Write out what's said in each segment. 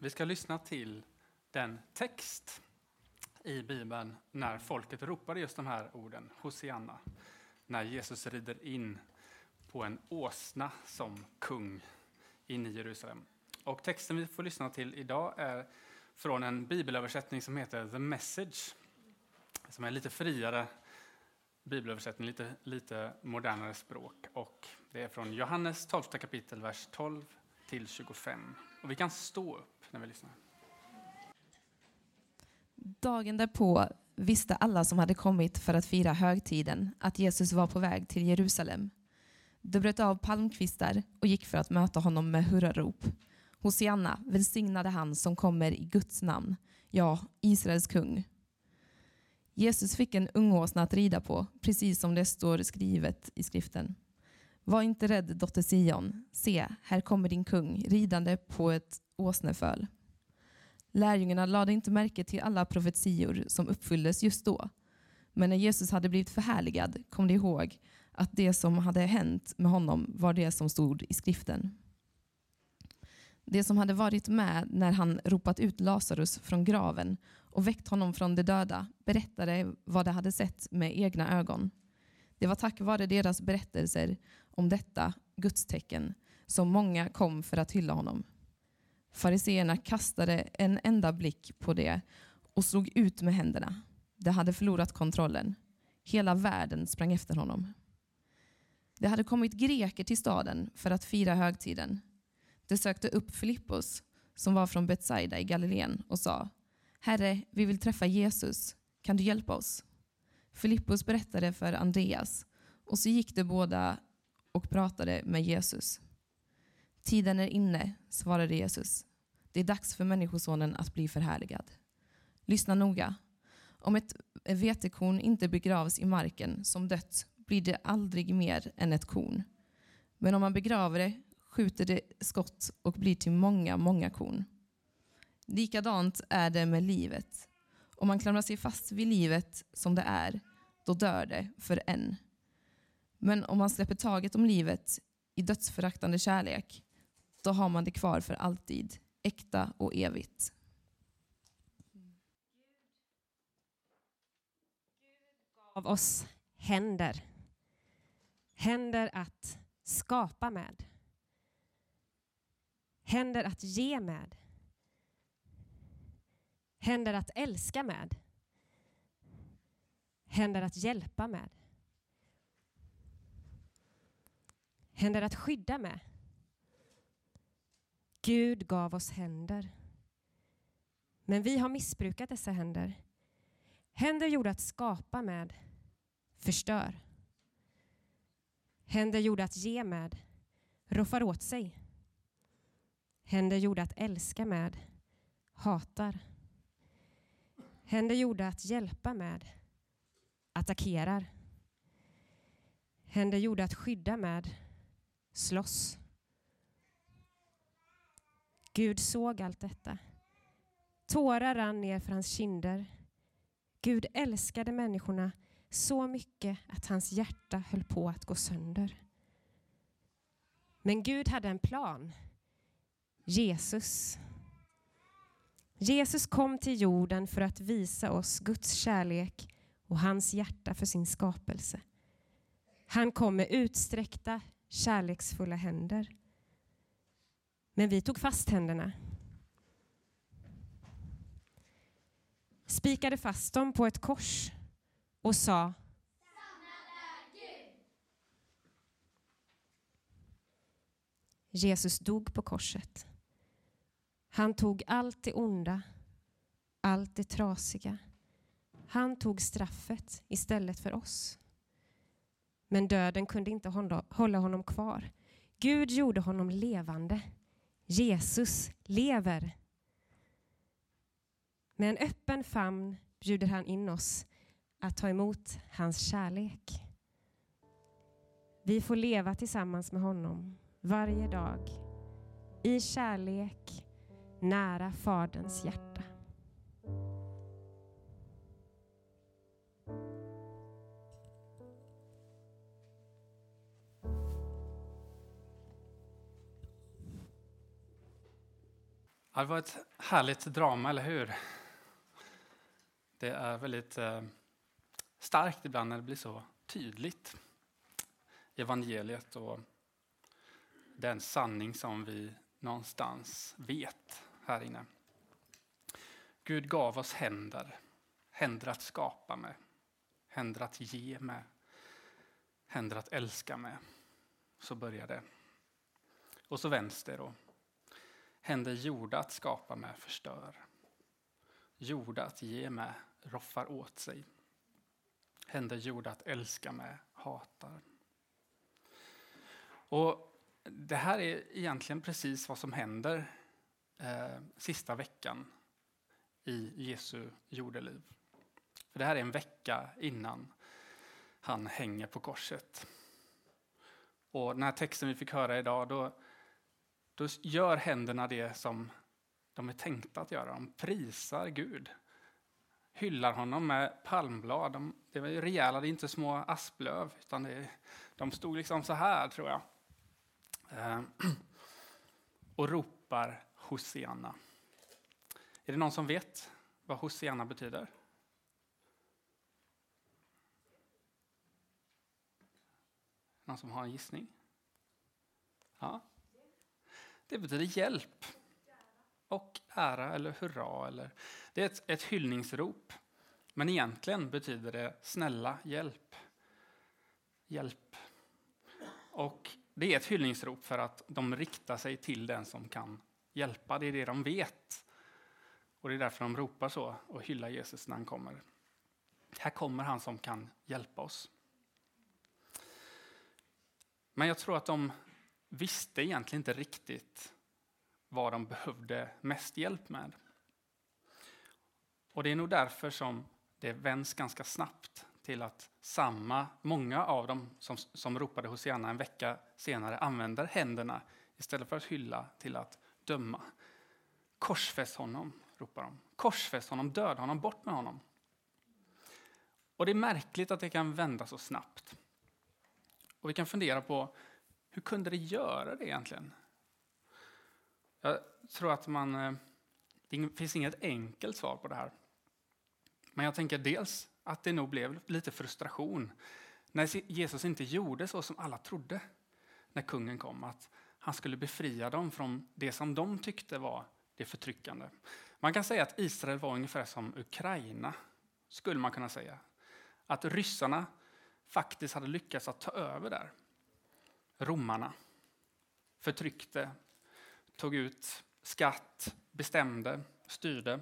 Vi ska lyssna till den text i Bibeln när folket ropade just de här orden, Hosianna, när Jesus rider in på en åsna som kung in i Jerusalem. Och texten vi får lyssna till idag är från en bibelöversättning som heter The Message, som är lite friare bibelöversättning, lite, lite modernare språk. Och det är från Johannes 12 kapitel, vers 12 till 25. Och vi kan stå upp när vi lyssnar. Dagen därpå visste alla som hade kommit för att fira högtiden att Jesus var på väg till Jerusalem. De bröt av palmkvistar och gick för att möta honom med hurrarop. Hosianna, välsignade han som kommer i Guds namn, ja, Israels kung. Jesus fick en ungåsna att rida på, precis som det står skrivet i skriften. Var inte rädd, dotter Sion. Se, här kommer din kung ridande på ett åsneföl. Lärjungarna lade inte märke till alla profetior som uppfylldes just då. Men när Jesus hade blivit förhärligad kom de ihåg att det som hade hänt med honom var det som stod i skriften. Det som hade varit med när han ropat ut Lazarus från graven och väckt honom från de döda berättade vad de hade sett med egna ögon. Det var tack vare deras berättelser om detta gudstecken som många kom för att hylla honom. Fariseerna kastade en enda blick på det och slog ut med händerna. De hade förlorat kontrollen. Hela världen sprang efter honom. Det hade kommit greker till staden för att fira högtiden. De sökte upp Filippos som var från Betsaida i Galileen och sa Herre, vi vill träffa Jesus. Kan du hjälpa oss? Filippos berättade för Andreas och så gick de båda och pratade med Jesus. Tiden är inne, svarade Jesus. Det är dags för Människosonen att bli förhärligad. Lyssna noga. Om ett vetekorn inte begravs i marken som dött blir det aldrig mer än ett korn. Men om man begraver det skjuter det skott och blir till många, många korn. Likadant är det med livet. Om man klamrar sig fast vid livet som det är, då dör det för en. Men om man släpper taget om livet i dödsföraktande kärlek, då har man det kvar för alltid, äkta och evigt. Av oss händer. Händer att skapa med. Händer att ge med. Händer att älska med. Händer att hjälpa med. Händer att skydda med. Gud gav oss händer. Men vi har missbrukat dessa händer. Händer gjorda att skapa med förstör. Händer gjorda att ge med roffar åt sig. Händer gjorda att älska med hatar. Händer gjorda att hjälpa med attackerar. Händer gjorda att skydda med slåss. Gud såg allt detta. Tårar rann ner för hans kinder. Gud älskade människorna så mycket att hans hjärta höll på att gå sönder. Men Gud hade en plan. Jesus. Jesus kom till jorden för att visa oss Guds kärlek och hans hjärta för sin skapelse. Han kom med utsträckta kärleksfulla händer. Men vi tog fast händerna. Spikade fast dem på ett kors och sa Jesus dog på korset. Han tog allt det onda, allt det trasiga. Han tog straffet istället för oss. Men döden kunde inte hålla honom kvar. Gud gjorde honom levande. Jesus lever. Med en öppen famn bjuder han in oss att ta emot hans kärlek. Vi får leva tillsammans med honom varje dag i kärlek nära Faderns hjärta. Det var ett härligt drama, eller hur? Det är väldigt eh, starkt ibland när det blir så tydligt. Evangeliet och den sanning som vi någonstans vet här inne. Gud gav oss händer, händer att skapa med, händer att ge med, händer att älska med. Så börjar det. Och så vänster då. Händer gjorda att skapa med förstör. Gjorda att ge med roffar åt sig. Händer gjorda att älska med hatar. Och det här är egentligen precis vad som händer eh, sista veckan i Jesu jordeliv. För det här är en vecka innan han hänger på korset. Och den här texten vi fick höra idag, då, då gör händerna det som de är tänkta att göra. De prisar Gud. Hyllar honom med palmblad. De, det var ju rejäla, det är inte små asplöv, utan det, de stod liksom så här, tror jag. Eh, och ropar Hosianna. Är det någon som vet vad Hosianna betyder? Någon som har en gissning? Ja. Det betyder hjälp och ära eller hurra. Eller, det är ett, ett hyllningsrop. Men egentligen betyder det snälla, hjälp. Hjälp. Och det är ett hyllningsrop för att de riktar sig till den som kan hjälpa. Det är det de vet. Och det är därför de ropar så och hyllar Jesus när han kommer. Här kommer han som kan hjälpa oss. Men jag tror att de visste egentligen inte riktigt vad de behövde mest hjälp med. Och det är nog därför som det vänds ganska snabbt till att samma, många av dem som, som ropade Hosianna en vecka senare använder händerna istället för att hylla till att döma. Korsfäst honom, ropar de. Korsfäst honom, döda honom, bort med honom. Och det är märkligt att det kan vända så snabbt. Och vi kan fundera på hur kunde det göra det egentligen? Jag tror att man, eh, det finns inget enkelt svar på det här. Men jag tänker dels att det nog blev lite frustration när Jesus inte gjorde så som alla trodde när kungen kom. Att han skulle befria dem från det som de tyckte var det förtryckande. Man kan säga att Israel var ungefär som Ukraina, skulle man kunna säga. Att ryssarna faktiskt hade lyckats att ta över där. Romarna förtryckte, tog ut skatt, bestämde, styrde,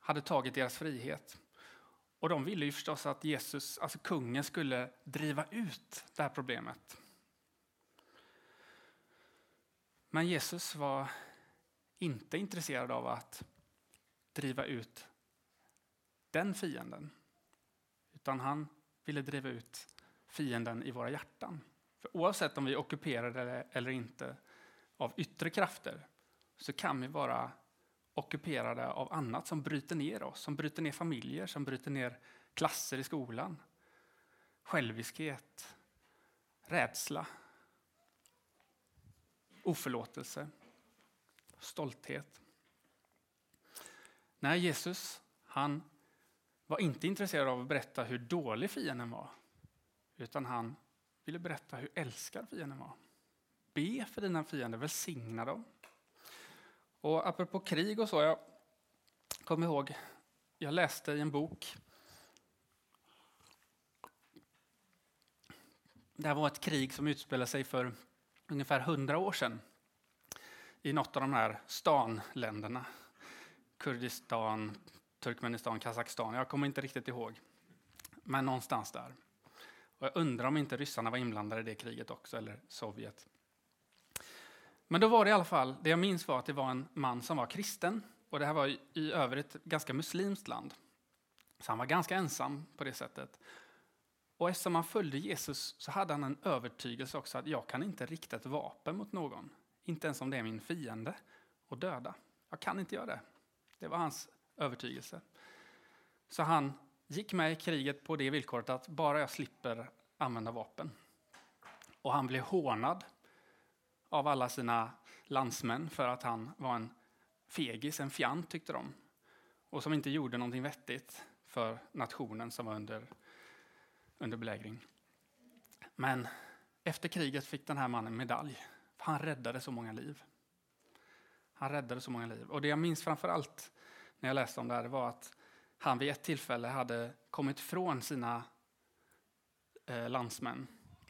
hade tagit deras frihet. Och de ville ju förstås att Jesus, alltså kungen, skulle driva ut det här problemet. Men Jesus var inte intresserad av att driva ut den fienden. Utan han ville driva ut fienden i våra hjärtan. För oavsett om vi är ockuperade eller inte av yttre krafter så kan vi vara ockuperade av annat som bryter ner oss, som bryter ner familjer, som bryter ner klasser i skolan. Själviskhet, rädsla, oförlåtelse, stolthet. Nej, Jesus han var inte intresserad av att berätta hur dålig fienden var, utan han ville berätta hur älskad fienden var. Be för dina fiender, välsigna dem. Och apropå krig och så, jag kommer ihåg, jag läste i en bok Det här var ett krig som utspelade sig för ungefär hundra år sedan i något av de här stanländerna. Kurdistan, Turkmenistan, Kazakstan. Jag kommer inte riktigt ihåg. Men någonstans där. Och jag undrar om inte ryssarna var inblandade i det kriget också, eller Sovjet. Men då var det i alla fall, det jag minns var att det var en man som var kristen. Och det här var i övrigt ett ganska muslimskt land. Så han var ganska ensam på det sättet. Och eftersom han följde Jesus så hade han en övertygelse också att jag kan inte rikta ett vapen mot någon. Inte ens om det är min fiende och döda. Jag kan inte göra det. Det var hans övertygelse. Så han gick med i kriget på det villkoret att bara jag slipper använda vapen. Och han blev hånad av alla sina landsmän för att han var en fegis, en fjant tyckte de. Och som inte gjorde någonting vettigt för nationen som var under, under belägring. Men efter kriget fick den här mannen medalj. För han räddade så många liv. Han räddade så många liv. Och det jag minns framför allt när jag läste om det här var att han vid ett tillfälle hade kommit från sina eh, landsmän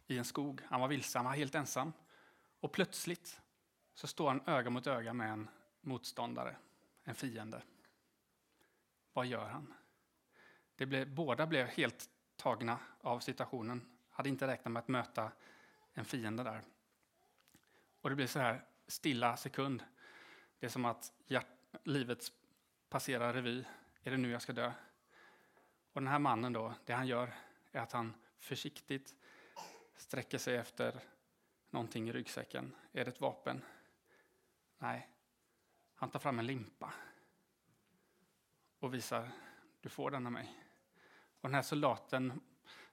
i en skog. Han var vilse, han var helt ensam. Och plötsligt så står han öga mot öga med en motståndare, en fiende. Vad gör han? Det blev, båda blev helt tagna av situationen, hade inte räknat med att möta en fiende där. Och det blir så här stilla sekund. Det är som att hjärt, livet passerar revy. Är det nu jag ska dö? Och den här mannen då, det han gör är att han försiktigt sträcker sig efter någonting i ryggsäcken. Är det ett vapen? Nej. Han tar fram en limpa och visar, du får den av mig. Och den här soldaten,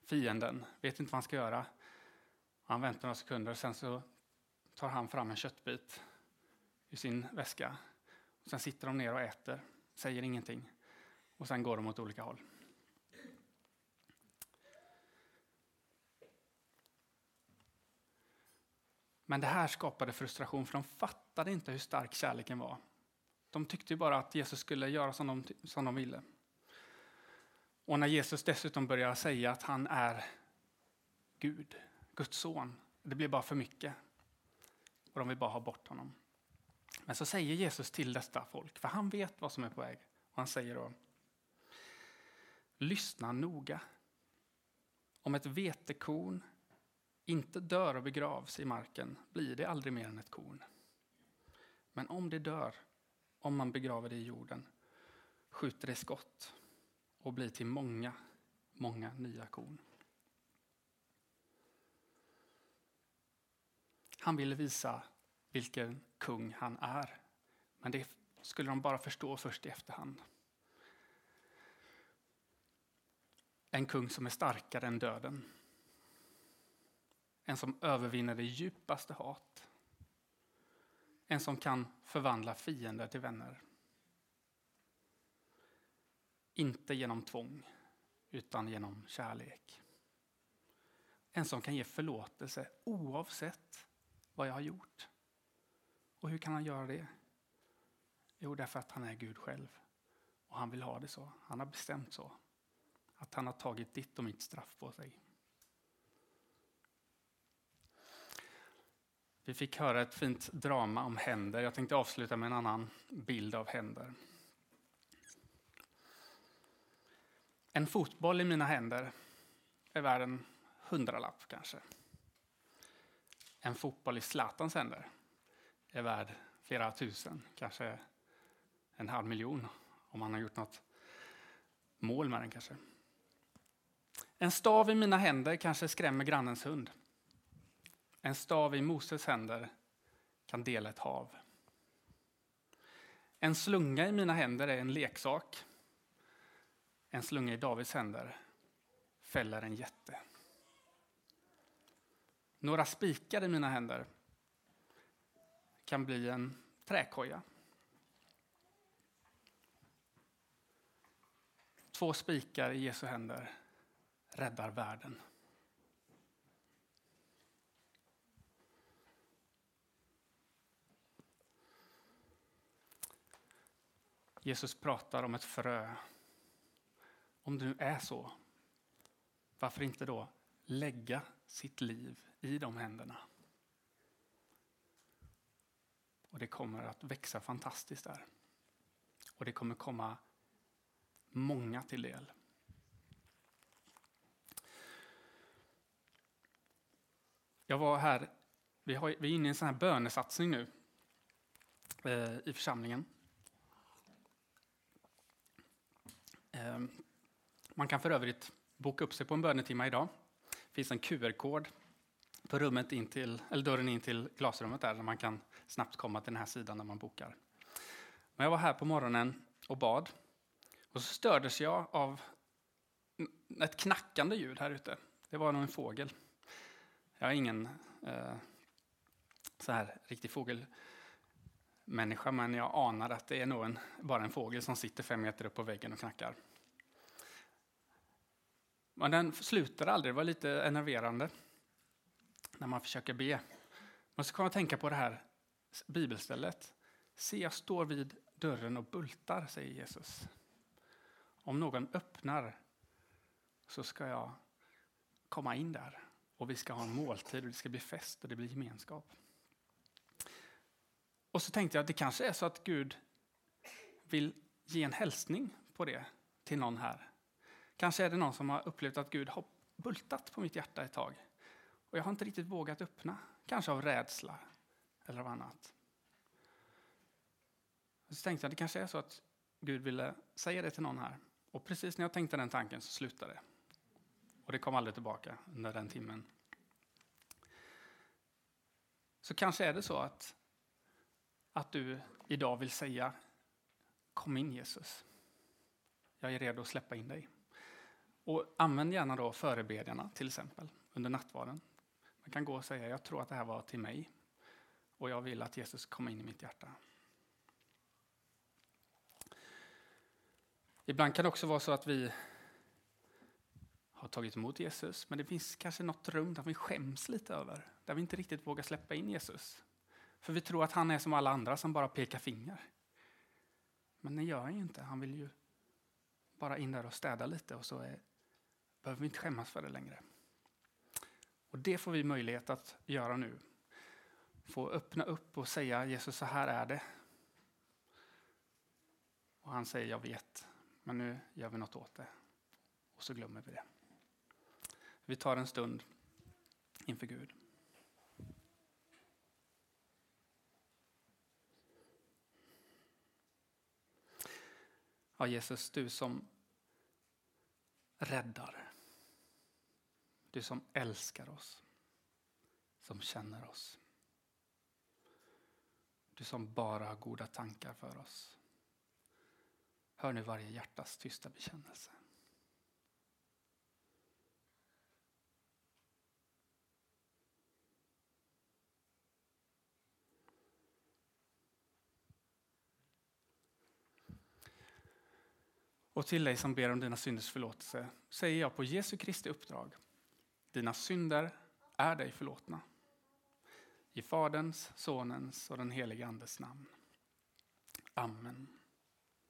fienden, vet inte vad han ska göra. Han väntar några sekunder, och sen så tar han fram en köttbit i sin väska. Och sen sitter de ner och äter, säger ingenting. Och sen går de åt olika håll. Men det här skapade frustration, för de fattade inte hur stark kärleken var. De tyckte bara att Jesus skulle göra som de, som de ville. Och när Jesus dessutom börjar säga att han är Gud, Guds son, det blir bara för mycket. Och de vill bara ha bort honom. Men så säger Jesus till detta folk, för han vet vad som är på väg. Och han säger då, lyssna noga. Om ett vetekorn inte dör och begravs i marken blir det aldrig mer än ett korn. Men om det dör, om man begraver det i jorden, skjuter det skott och blir till många, många nya korn. Han ville visa vilken kung han är. Men det skulle de bara förstå först i efterhand. En kung som är starkare än döden. En som övervinner det djupaste hat. En som kan förvandla fiender till vänner. Inte genom tvång, utan genom kärlek. En som kan ge förlåtelse oavsett vad jag har gjort. Och hur kan han göra det? Jo, därför att han är Gud själv. Och han vill ha det så. Han har bestämt så. Att han har tagit ditt och mitt straff på sig. Vi fick höra ett fint drama om händer. Jag tänkte avsluta med en annan bild av händer. En fotboll i mina händer är värd en hundralapp kanske. En fotboll i Zlatans händer är värd flera tusen, kanske en halv miljon om man har gjort något mål med den kanske. En stav i mina händer kanske skrämmer grannens hund. En stav i Moses händer kan dela ett hav. En slunga i mina händer är en leksak. En slunga i Davids händer fäller en jätte. Några spikar i mina händer kan bli en träkoja. Två spikar i Jesu händer räddar världen. Jesus pratar om ett frö. Om det nu är så, varför inte då lägga sitt liv i de händerna? Och det kommer att växa fantastiskt där. Och det kommer komma många till del. Jag var här, vi, har, vi är inne i en sån här bönesatsning nu eh, i församlingen. Eh, man kan för övrigt boka upp sig på en bönetimma idag. Det finns en QR-kod på rummet in till, eller dörren in till glasrummet där, där man kan snabbt komma till den här sidan när man bokar. Men jag var här på morgonen och bad. Och så stördes jag av ett knackande ljud här ute. Det var nog en fågel. Jag är ingen eh, så här riktig fågelmänniska, men jag anar att det är nog en, bara en fågel som sitter fem meter upp på väggen och knackar. Men den slutar aldrig, det var lite enerverande när man försöker be. Men så komma jag att tänka på det här bibelstället. Se, jag står vid dörren och bultar, säger Jesus. Om någon öppnar så ska jag komma in där och vi ska ha en måltid och det ska bli fest och det blir gemenskap. Och så tänkte jag att det kanske är så att Gud vill ge en hälsning på det till någon här. Kanske är det någon som har upplevt att Gud har bultat på mitt hjärta ett tag. Och jag har inte riktigt vågat öppna, kanske av rädsla eller av annat. Så tänkte jag att det kanske är så att Gud ville säga det till någon här. Och precis när jag tänkte den tanken så slutade det. Och det kom aldrig tillbaka under den timmen. Så kanske är det så att, att du idag vill säga Kom in Jesus. Jag är redo att släppa in dig. Och använd gärna då förebedjarna till exempel under nattvarden. Man kan gå och säga jag tror att det här var till mig och jag vill att Jesus kommer in i mitt hjärta. Ibland kan det också vara så att vi har tagit emot Jesus, men det finns kanske något rum där vi skäms lite över, där vi inte riktigt vågar släppa in Jesus. För vi tror att han är som alla andra som bara pekar finger. Men det gör han ju inte. Han vill ju bara in där och städa lite och så är, behöver vi inte skämmas för det längre. Och det får vi möjlighet att göra nu. Få öppna upp och säga Jesus, så här är det. Och han säger, jag vet, men nu gör vi något åt det. Och så glömmer vi det. Vi tar en stund inför Gud. Ja, Jesus, du som räddar. Du som älskar oss, som känner oss. Du som bara har goda tankar för oss. Hör nu varje hjärtas tysta bekännelse. Och till dig som ber om dina synders förlåtelse säger jag på Jesu Kristi uppdrag. Dina synder är dig förlåtna. I Faderns, Sonens och den helige Andes namn. Amen.